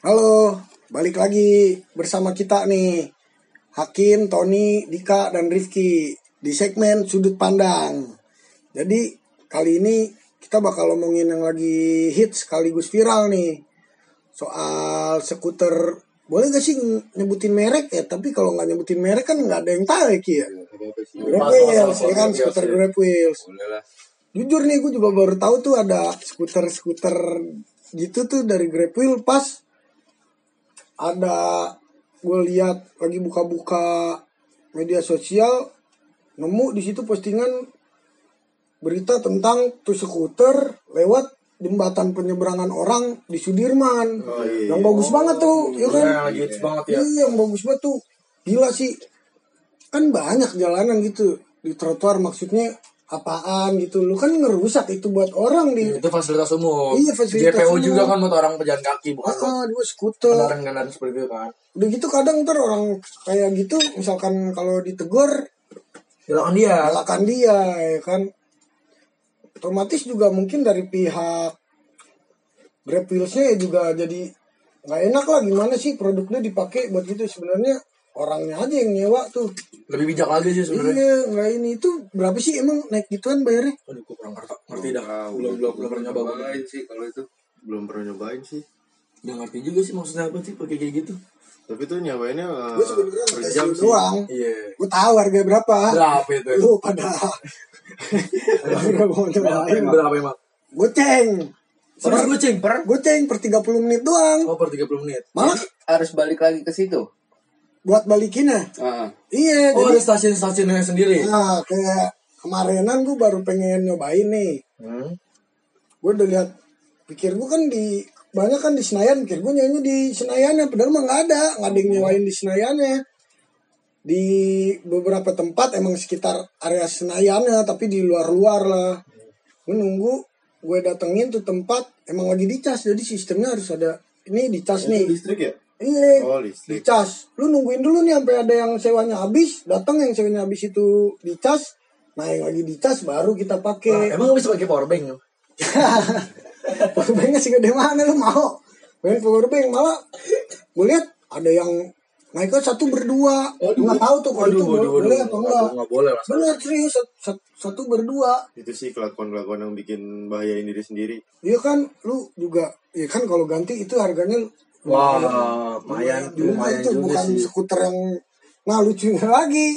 Halo, balik lagi bersama kita nih. Hakim, Tony, Dika, dan Rifki di segmen Sudut Pandang. Jadi kali ini kita bakal ngomongin yang lagi hits sekaligus viral nih. Soal skuter, boleh gak sih nyebutin merek ya? Tapi kalau nggak nyebutin merek kan nggak ada yang tahu ya Ki ya. Grab Wheels, ya kan skuter Grab Wheels. Jujur nih gue juga baru tahu tuh ada skuter-skuter gitu tuh dari Grab Wheel pas ada gue lihat lagi buka-buka media sosial nemu di situ postingan berita tentang tuh skuter lewat jembatan penyeberangan orang di Sudirman Oh, iya. yang bagus banget tuh ya kan Iya, banget ya. Iya, yang bagus banget tuh gila sih kan banyak jalanan gitu di trotoar maksudnya apaan gitu lu kan ngerusak itu buat orang di Itu fasilitas umum. Iya, fasilitas JPO umum. juga kan buat orang pejalan kaki, bukan ah dua skuter kendaraan-kendaraan seperti itu kan. udah gitu kadang ntar orang kayak gitu misalkan kalau ditegur Silakan dia. nyalakan dia ya kan otomatis juga mungkin dari pihak Grab Wheels-nya ya juga jadi nggak enak lah gimana sih produknya dipakai buat gitu sebenarnya orangnya aja yang nyewa tuh Lebih bijak lagi sih sebenarnya. iya nggak ini itu berapa sih emang naik gituan bayarnya Aduh, gue kurang ngerti, ngerti dah. Tahu. Belum belum belum pernah nyoba. gua. Nyobain sih kalau itu. Belum pernah nyobain sih. Nggak ngerti juga sih maksudnya apa sih pakai kayak gitu. Tapi tuh nyobainnya uh, gue sebenarnya per jam tahu sih. doang Iya. gue tahu harga berapa Berapa itu? lu pada harga mau nyobain Berapa emang? goceng Pernah gue ceng, per? goceng per 30 menit doang Oh, per 30 menit. malah harus balik lagi ke situ. Buat balikinnya Heeh. iya Oh, jadi ada stasiun-stasiunnya sendiri. nah kayak kemarinan gue baru pengen nyobain nih Hmm. gue udah lihat pikir gue kan di banyak kan di Senayan pikir gue nyanyi di Senayan ya padahal mah nggak ada nggak ada yang nyewain di Senayannya di beberapa tempat emang sekitar area Senayannya tapi di luar-luar lah gue nunggu gue datengin tuh tempat emang lagi dicas jadi sistemnya harus ada ini dicas nih listrik ya? Iya. Oh, listrik. dicas. Lu nungguin dulu nih sampai ada yang sewanya habis. Datang yang sewanya habis itu dicas. Nah yang lagi dicas baru kita Nah, pakai emang bisa pakai power bank? powerbanknya sih gede mana lu mau? Main powerbank malah gue lihat ada yang naiknya satu berdua. Nggak tahu tuh kalau itu Waduh, boleh atau enggak. Nggak boleh lah. bener serius sat- sat- satu berdua. Itu sih kelakuan-kelakuan yang bikin bahayain diri sendiri. iya kan lu juga iya kan kalau ganti itu harganya Wah, lumayan, juga lumayan itu juga bukan sih. skuter yang nah lucunya lagi.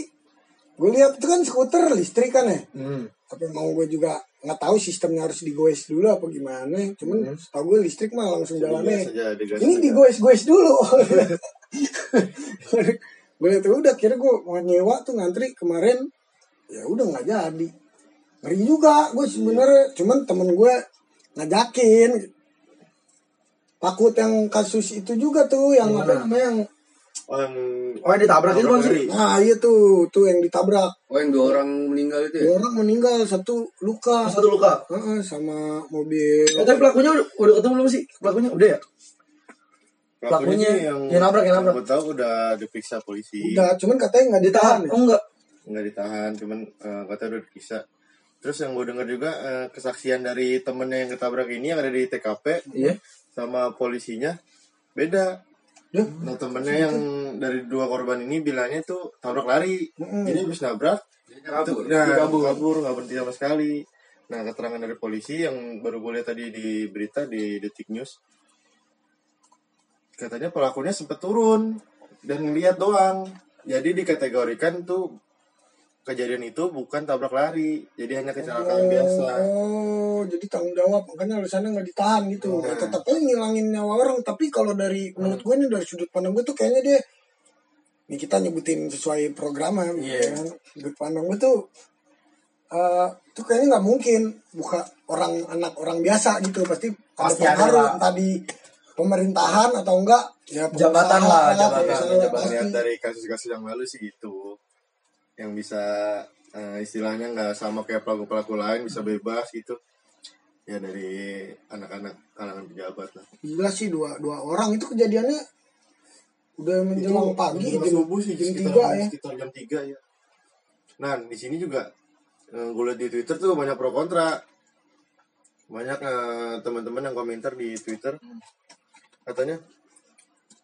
Gue lihat itu kan skuter listrik kan ya? Hmm. tapi mau gue juga nggak tahu sistemnya harus digoes dulu apa gimana. Cuman Hmm. setahu gue listrik mah langsung jalannya. aja ini digoes-goes dulu. Gue lihat udah kira gue mau nyewa tuh ngantri kemarin. Ya udah nggak jadi. Ngeri juga gue sebenernya cuman temen gue ngajakin takut yang kasus itu juga tuh yang apa namanya yang Oh, yang Oh, yang ditabrak itu bang sih? lari. nah iya tuh tuh yang ditabrak Oh yang dua orang meninggal itu ya? dua orang meninggal satu luka Satu luka. Heeh, sama mobil Eh, tapi pelakunya udah, udah ketemu belum sih? Pelakunya udah ya? Pelakunya yang, yang nabrak, yang nabrak. Gue tahu udah diperiksa polisi. udah cuman katanya nggak ditahan ya. Oh enggak. Nggak ditahan, cuman uh, katanya udah diperiksa. Terus yang gue dengar juga eh, kesaksian dari temennya yang ketabrak ini yang ada di TKP Iya. Sama polisinya beda. Duh. Nah temennya yang dari dua korban ini bilangnya tuh tabrak lari. Mm-mm. Jadi habis nabrak, kabur. nah, kabur. kabur, nggak berhenti sama sekali. Nah keterangan dari polisi yang baru gue lihat tadi di berita di Detik News, katanya pelakunya sempat turun dan ngeliat doang. Jadi dikategorikan tuh kejadian itu bukan tabrak lari, jadi hanya kecelakaan biasa. Oh, jadi tanggung jawab makanya alasannya nggak ditahan gitu. Nah. Ya, tetap aja ngilangin nyawa orang. Tapi kalau dari menurut gue nih dari sudut pandang gue tuh kayaknya dia ini kita nyebutin sesuai program ya. Iya. kan. Sudut pandang gue tuh eh tuh kayaknya nggak mungkin buka orang anak orang biasa gitu pasti Pasti ada pengaruh lah. entah di pemerintahan atau enggak ya Jabatan lah, jabatan, jabatan. Lihat dari kasus-kasus yang lalu sih itu, yang bisa eh, istilahnya nggak sama kayak pelaku-pelaku lain bisa bebas gitu. Ya dari anak-anak kalangan pejabat lah. Gila sih dua dua orang itu kejadiannya udah menjelang pagi menjelang jam, subuh sih jam tiga ya. sekitar jam 3 ya. Nah, di sini juga eh, gue lihat di Twitter tuh banyak pro kontra. Banyak eh, teman-teman yang komentar di Twitter katanya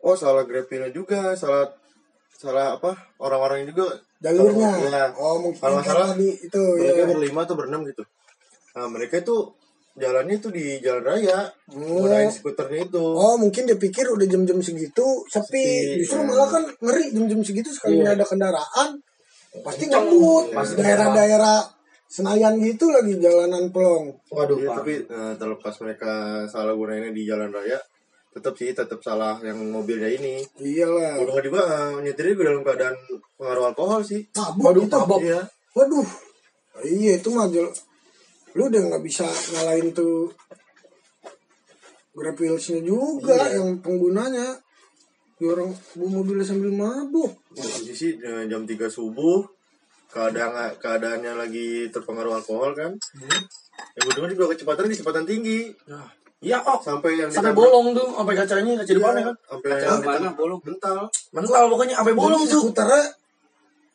oh salah grapilnya juga salah salah apa orang-orangnya juga jalurnya Iya. oh mungkin Kalau salah, tadi itu mereka ya berlima atau berenam gitu nah mereka itu jalannya itu di jalan raya Oh. gunain skuternya itu Oh mungkin dia pikir udah jam-jam segitu sepi. Sepi, Justru ya. malah kan ngeri jam-jam segitu sekali Iya. ada kendaraan pasti ngebut. Pasti daerah-daerah Senayan gitu lagi jalanan pelong. Waduh, Pak. tapi eh, terlepas mereka salah gunainnya di jalan raya tetap sih tetap salah yang mobilnya ini Iyalah. udah juga eh, nyetirnya juga dalam keadaan pengaruh alkohol sih Mabuk Waduh, mabok. iya Waduh. Iya itu mah lu udah nggak bisa ngalahin tuh Grab Wheels-nya juga Iya. yang penggunanya Dia orang bawa mobilnya sambil mabuk. posisi sih eh, jam 3 subuh keadaan keadaannya lagi terpengaruh alkohol kan yang kedua juga kecepatannya kecepatan tinggi Nah, Iya kok. sampai yang Sampai ditabrak- bolong tuh, sampai kacanya, kaca depannya Iya, kan. sampai Kaca yang mana bolong? mental Mental pokoknya sampai bolong tuh. skuternya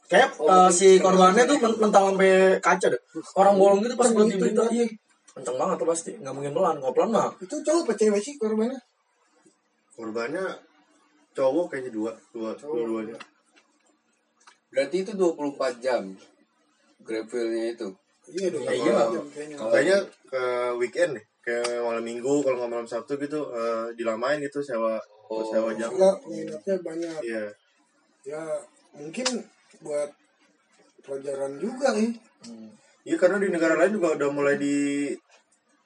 Kayak eh, si korbannya tuh men- mental sampai kaca deh. Orang bolong gitu pas buat di gitu, berita. Iya. Kenceng banget tuh pasti. Nggak mungkin pelan. Kalau pelan mah. itu cowok apa cewek sih korbannya? korbannya cowok kayaknya dua dua dua-duanya Berarti itu 24 jam. Gravelnya itu. Iya dong. Ya, iya. kayaknya. kayaknya ke weekend deh kayak malam minggu kalau nggak malam sabtu gitu eh, dilamain gitu sewa Oh. sewa jam Enggak, minatnya banyak. iya Ya, mungkin buat pelajaran juga nih. iya karena di negara lain juga udah mulai di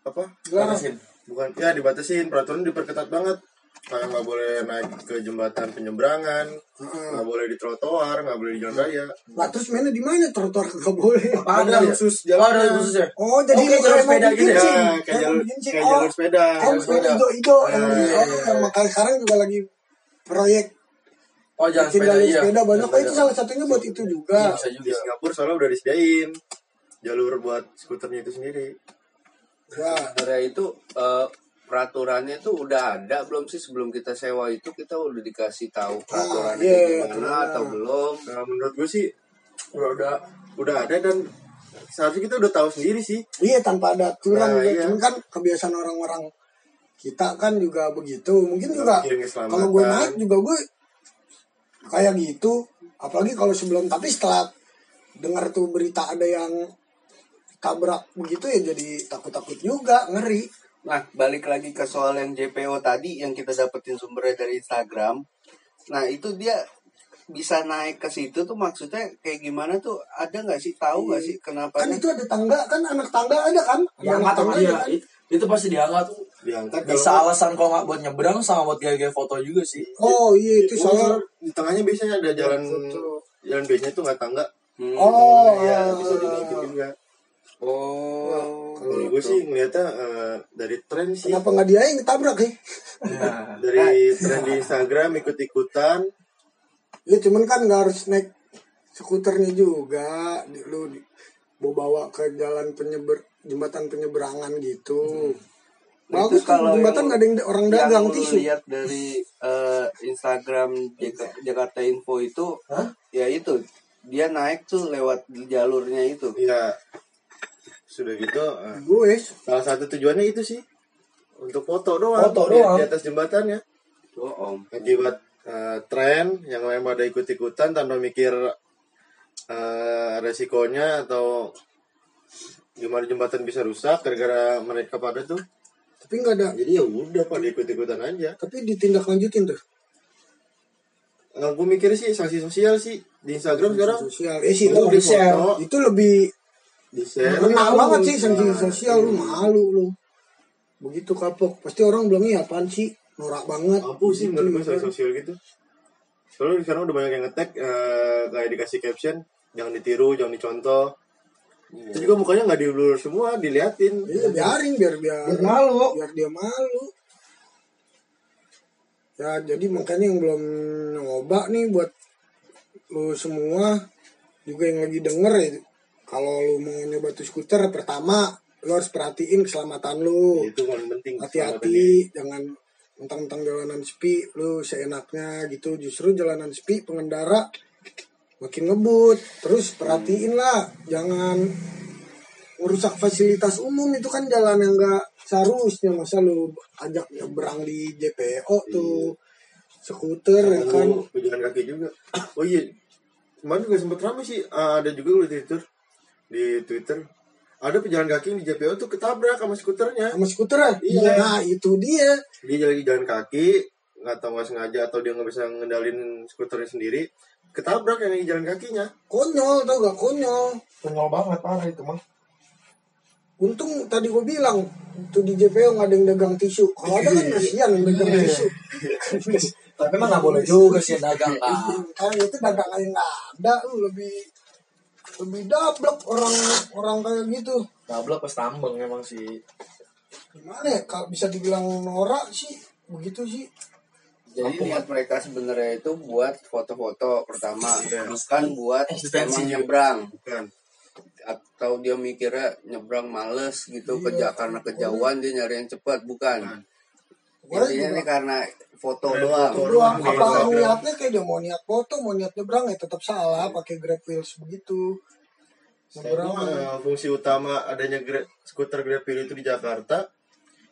apa Dilarang. Batasin. bukan ya dibatasin peraturan diperketat banget kayak nggak boleh naik ke jembatan penyeberangan nggak boleh di trotoar nggak boleh di jalan raya Lah terus mainnya di mana trotoar kagak boleh? Ada ya? khusus Oh, ada jalan khusus ya? Oh, jadi Oke, jalur sepeda gitu ya? ya kayak jalur kayak Oh, jalur sepeda Oh, jalur sepeda. ido-ido yang Ah, di iya, oh, iya. yang makanya sekarang juga lagi proyek Oh, jalan sepeda jalur iya. sepeda banyak. Jalan Oh, itu sepeda. salah satunya buat itu Iya, juga. bisa di juga. Singapura soalnya udah disediain jalur buat skuternya itu sendiri Ya, Sebenarnya itu eh, peraturannya tuh udah ada belum sih sebelum kita sewa itu kita udah dikasih tahu peraturannya iya, kayak gimana aturan. atau belum? nah, menurut gue sih Udah udah. udah ada dan seharusnya kita udah tahu sendiri sih iya tanpa ada aturan Nah, juga. iya. Cuman kan kebiasaan orang-orang kita kan juga begitu. Mungkin juga kalau gue naik juga gue kayak gitu. Apalagi kalau sebelum tapi setelah dengar tuh berita ada yang tabrak begitu ya jadi takut-takut juga ngeri. Nah, balik lagi ke soal yang JPO tadi yang kita dapetin sumbernya dari Instagram. Nah, itu dia bisa naik ke situ tuh maksudnya kayak gimana tuh ada nggak sih tahu nggak sih kenapa Kan itu ada tangga kan anak tangga ada kan? Diangkat anak sama tangga dia. kan? It- Itu pasti diangkat. diangkat Bisa kalau alasan kalau nggak buat nyebrang sama buat gaya-gaya foto juga sih. Oh iya itu Oh, soalnya di tengahnya biasanya ada jalan Foto. jalan biasanya tuh nggak tangga Hmm. Oh, ya ah. bisa juga Oh. Kalau gue sih ngeliatnya eh, dari tren sih kenapa nggak dia yang ditabrak ya? Nah, dari tren di Instagram ikut-ikutan Ya cuman kan nggak harus naik skuternya juga, di, lu di, bawa bawa ke jalan penyeber jembatan penyeberangan gitu. Bagus Itu kan kalau jembatan yang- nggak ada yang orang yang dagang lu tisu. lihat dari eh, Instagram Jaka- Jakarta Info itu Hah? ya itu dia naik tuh lewat jalurnya itu ya sudah gitu Gue salah satu tujuannya itu sih untuk foto doang Foto di, doang. di atas jembatannya oh om akibat eh, tren yang lain pada ikut-ikutan tanpa mikir eh, resikonya atau gimana jembatan bisa rusak gara-gara mereka pada tuh tapi nggak ada. jadi ya udah pada ikut-ikutan aja Tapi ditindak lanjutin tuh. Nah, gue mikir sih sanksi sosial sih di Instagram sekarang Sosial. Eh sih itu, Lu di di-share. itu lebih di share Kena banget sih sanksi sosial lu malu lu. Begitu kapok, pasti orang bilangnya "Ya apaan sih? Norak banget. Mampu sih Gitu, menurut gue sanksi sosial gitu soalnya sekarang udah banyak yang ngetek eh, kayak dikasih caption jangan ditiru jangan dicontoh itu juga mukanya nggak diulur semua diliatin Iya, biarin biar biar Biar malu. biar dia malu. Ya, jadi makanya yang belum nyoba nih buat lu semua juga yang lagi denger ya. Kalau lu mau nyoba tuh skuter pertama lu harus perhatiin keselamatan lu. itu paling penting Hati-hati, jangan mentang-mentang jalanan sepi lu seenaknya gitu. Justru jalanan sepi pengendara makin ngebut. Terus perhatiin lah, jangan merusak fasilitas umum itu kan jalan yang enggak seharusnya masa lu ajak nyebrang di JPO tuh skuter ya kan pejalan kaki juga. Oh iya, kemarin juga sempat ramai sih. Ah, ada juga di Twitter, di Twitter ada pejalan kaki yang di JPO tuh ketabrak sama skuternya. sama skuter ya? Iya. nah itu dia Dia lagi jalan kaki, nggak tahu nggak sengaja atau dia nggak bisa ngendalin skuternya sendiri, ketabrak yang lagi jalan kakinya. konyol tau gak konyol Konyol banget parah itu mah. untung tadi gue bilang tuh di JPO nggak ada yang dagang tisu kalau ada kan kasihan yang dagang tisu Tapi emang nggak boleh juga sih dagang kan. kayak itu dagangan yang nggak ada lu lebih lebih dablek orang orang kayak gitu Double pas tambeng emang sih. gimana ya kalau bisa dibilang norak sih begitu sih Jadi niat mereka sebenarnya itu buat foto-foto pertama, Iya. bukan buat Eksistensi. emang nyebrang. Bukan. Atau dia mikirnya nyebrang males gitu Iya. karena kejauhan dia nyari yang cepat, bukan. Gua Intinya juga- nih karena foto Karena doang. foto doang. Di apa Instagram. niatnya kayak dia mau niat foto mau niat nyebrang ya tetap salah pakai grab wheels begitu. Nyebrang eh, fungsi utama adanya Grab- skuter Grab Wheel itu di Jakarta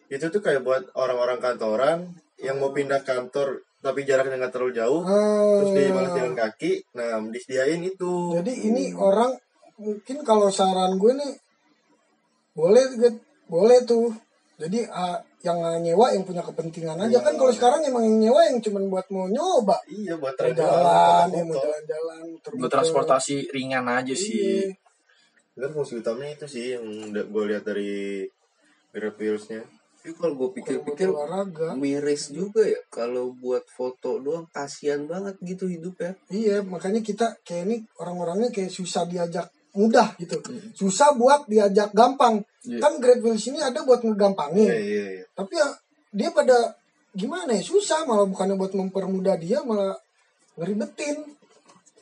itu tuh kayak buat orang-orang kantoran yang mau pindah kantor tapi jaraknya nggak terlalu jauh terus dia malas jalan kaki nah disediain itu. Jadi ini orang mungkin kalau saran gue nih boleh boleh tuh. Jadi ah, yang nyewa yang punya kepentingan aja kan kalau sekarang emang yang nyewa yang cuman buat mau nyoba iya buat jalan ya mau jalan-jalan. Buat transportasi ringan aja sih. Iya. Kan fungsi utamanya itu sih yang gue lihat dari Grab Wheels-nya Tapi kalau gue pikir-pikir miris juga ya kalau buat foto doang kasihan banget gitu hidup ya. Iya, makanya kita kayak ini orang-orangnya kayak susah diajak mudah gitu. Susah buat diajak gampang. Iya. Kan Great Wheels ini ada buat ngegampangin. iya iya iya Tapi ya dia pada gimana ya susah malah bukannya buat mempermudah dia malah ngeribetin.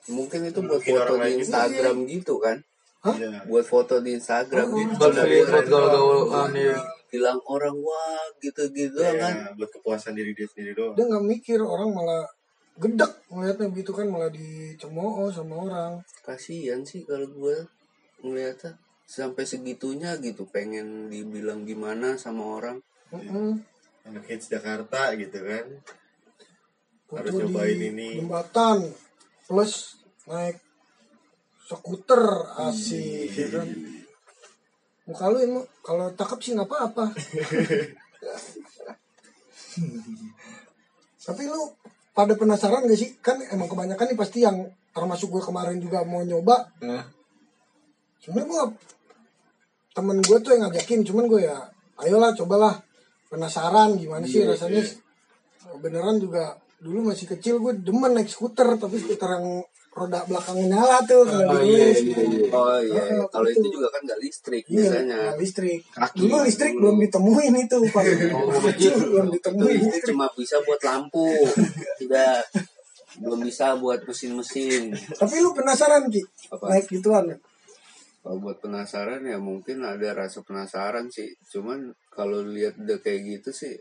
Mungkin itu buat Mungkin foto di Instagram gitu kan. Hah? Iya. Buat foto di Instagram Oh, gitu. Buat buat gaul-gaulan nih. bilang orang wah gitu-gitu Iya, kan. buat kepuasan diri dia sendiri doang Dia nggak mikir orang malah gedek ngeliatnya gitu kan malah dicemooh sama orang. Kasihan sih kalau gue ngeliatnya sampai segitunya gitu pengen dibilang gimana sama orang. Mm-mm. anak hits Jakarta gitu kan Harus Foto cobain di ini. jembatan plus naik skuter asik ya kan. Muka lu emang kalau cakep sih nggak apa-apa. Tapi lu pada penasaran gak sih? Kan emang kebanyakan nih pasti yang termasuk gue kemarin juga mau nyoba. Nah, Sebenarnya gue temen gue tuh yang ngajakin, cuman gue ya ayolah cobalah penasaran gimana sih Iya, rasanya. iya. Beneran juga dulu masih kecil gue demen naik skuter tapi skuter yang roda belakangnya nyala tuh kalau Oh, dulu. iya, iya, iya. Oh iya, Ah, kalau itu juga kan nggak listrik Iya, biasanya. nggak listrik. Kaki. Dulu listrik belum ditemuin itu pas kecil belum Itu ditemuin. listrik cuma bisa buat lampu, tidak belum bisa buat mesin-mesin. Tapi lu penasaran Ki? Apa? Naik gituan. Kalau buat penasaran ya mungkin ada rasa penasaran sih. Cuman kalau lihat udah kayak gitu sih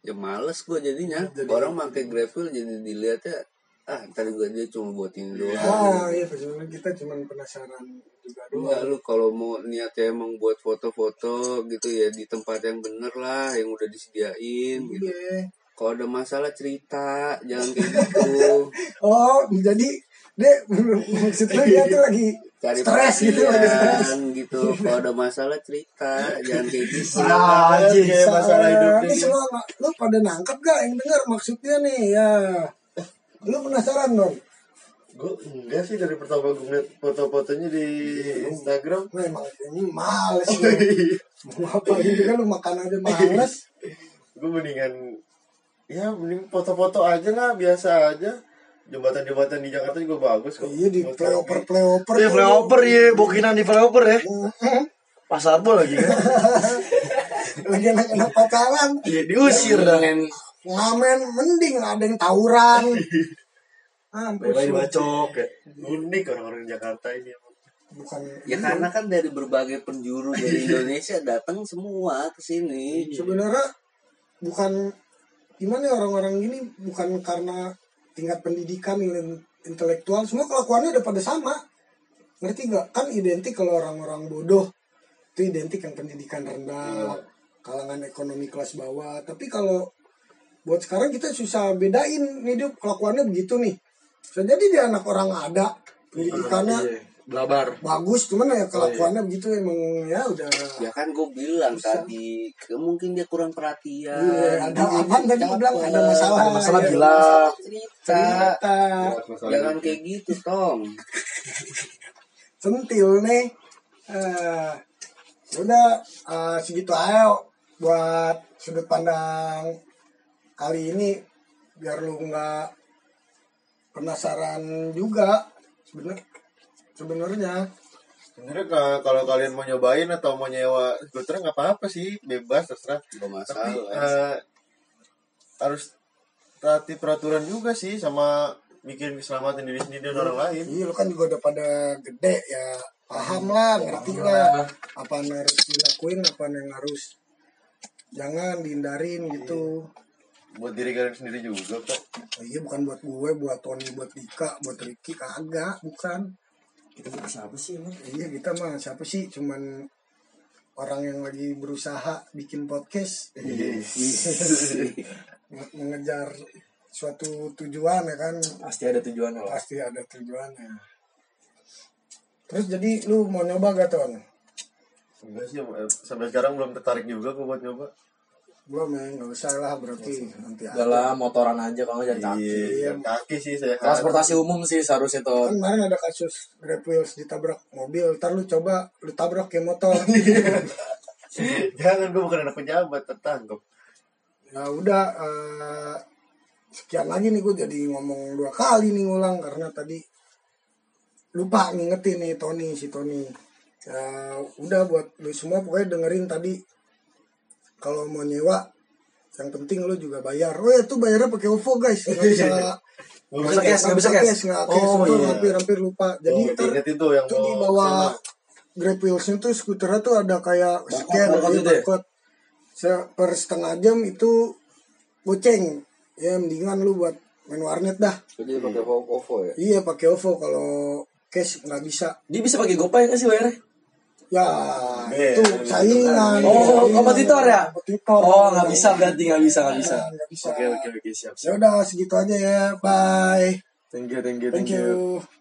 ya males gue jadinya. Orang pakai gravel jadi dilihatnya ah ntar gue dia cuma buat ini doang. Ah iya sebenarnya kita cuma penasaran juga Enggak doang. lu kalau mau niatnya emang buat foto-foto gitu ya di tempat yang bener lah yang udah disediain gitu. Iya. Kalau ada masalah cerita jangan kayak gitu. Oh jadi dia maksudnya dia tuh lagi Cari stres gitu lagi stres. gitu. Kalau ada masalah cerita jangan kayak gitu. Sama aja masalah hidupnya Ini semua lu pada nangkep gak yang dengar maksudnya nih ya. Lu penasaran dong? gue enggak sih dari pertama gue ngeliat foto-fotonya di Instagram Lu emang ini males lu. Mau apa gitu kan lu makan aja males. gue mendingan ya mending foto-foto aja lah biasa aja jembatan-jembatan di Jakarta juga bagus kok Iya di kami. playoper. Iya, flyover ya, bokinan di flyover ya. Pasar bol lagi kan. Lagi anak-anak pacaran. Iya, diusir dah. Ngamen mending ada yang tawuran. Hampir Lagi bacok ya. unik orang-orang di Jakarta ini bukan ya karena kan dari berbagai penjuru dari Indonesia datang semua ke sini. sebenarnya bukan gimana ya orang-orang gini bukan karena tingkat pendidikan in- intelektual. Semua kelakuannya udah pada sama. Ngerti nggak? Kan identik kalau orang-orang bodoh. Itu identik yang pendidikan rendah kalangan ekonomi kelas bawah. Tapi kalau buat sekarang kita susah bedain nih dia kelakuannya begitu nih bisa jadi dia anak orang ada pendidikannya Iya, Blabar. bagus cuman ya kelakuannya begitu emang ya udah Ya kan gue bilang tadi, ke- mungkin dia kurang perhatian. Iya, ada apa tadi gua bilang ada masalah Ada masalah ya. gila. Cerita. Cerita. Jangan kayak gitu, Tong. centil nih eh udah eh, segitu aja buat sudut pandang kali ini biar lu nggak penasaran juga sebenarnya sebenarnya Sebenarnya ka- kalau kalian mau nyobain atau mau nyewa skuter nggak apa-apa sih, bebas terserah. Gak Tapi masalah. eh, harus taati peraturan juga sih sama mikirin keselamatan diri sendiri dan orang lain. iya lu kan juga udah pada gede ya paham lah ngerti lah apa yang harus dilakuin apa yang harus jangan dihindarin gitu Buat diri kalian sendiri juga kok. Oh, iya bukan buat gue, buat Tony, buat Dika, buat Ricky kagak, bukan. Kita bukan siapa sih emang? Iya kita mah siapa sih cuman orang yang lagi berusaha bikin podcast buat mengejar suatu tujuan ya kan Pasti ada tujuannya lah. pasti ada tujuannya. Terus jadi lu mau nyoba gak Ton? Enggak sih, eh, sampai sekarang belum tertarik juga kok buat nyoba. Belum ya, nggak usah lah berarti nanti aja. Udah lah, motoran aja kalau nggak jalan kaki. Iya, kaki sih saya. Transportasi umum sih seharusnya Kan tuh. kemarin ada kasus Grab Wheels ditabrak mobil, ntar lu coba lu tabrak ke motor. Jangan, gue bukan anak pejabat, tertangkap. ya udah eh, sekian lagi nih gue jadi ngomong dua kali nih ngulang karena tadi lupa ngingetin nih Tony si Tony ya udah buat lu semua pokoknya dengerin tadi kalau mau nyewa yang penting lu juga bayar oh ya tuh bayarnya pakai OVO guys nggak bisa Nggak bisa cash, nggak bisa cash. nggak Oh, iya. hampir hampir lupa jadi Oh, ntar inget itu yang itu di bawah. Grab Wheelsnya tuh skuternya tuh ada kayak scan barcode gitu ya? per setengah jam itu goceng ya mendingan lu buat main warnet dah Jadi pakai OVO ya. iya pakai OVO kalau cash nggak bisa Dia bisa pakai GoPay nggak sih bayarnya? Ya itu saingan Oh, Saingan. kompetitor ya? kompetitor Oh, nggak bisa berarti nggak bisa nggak bisa. nggak bisa Oke oke oke siap ya siap. udah segitu aja ya bye Thank you thank you thank you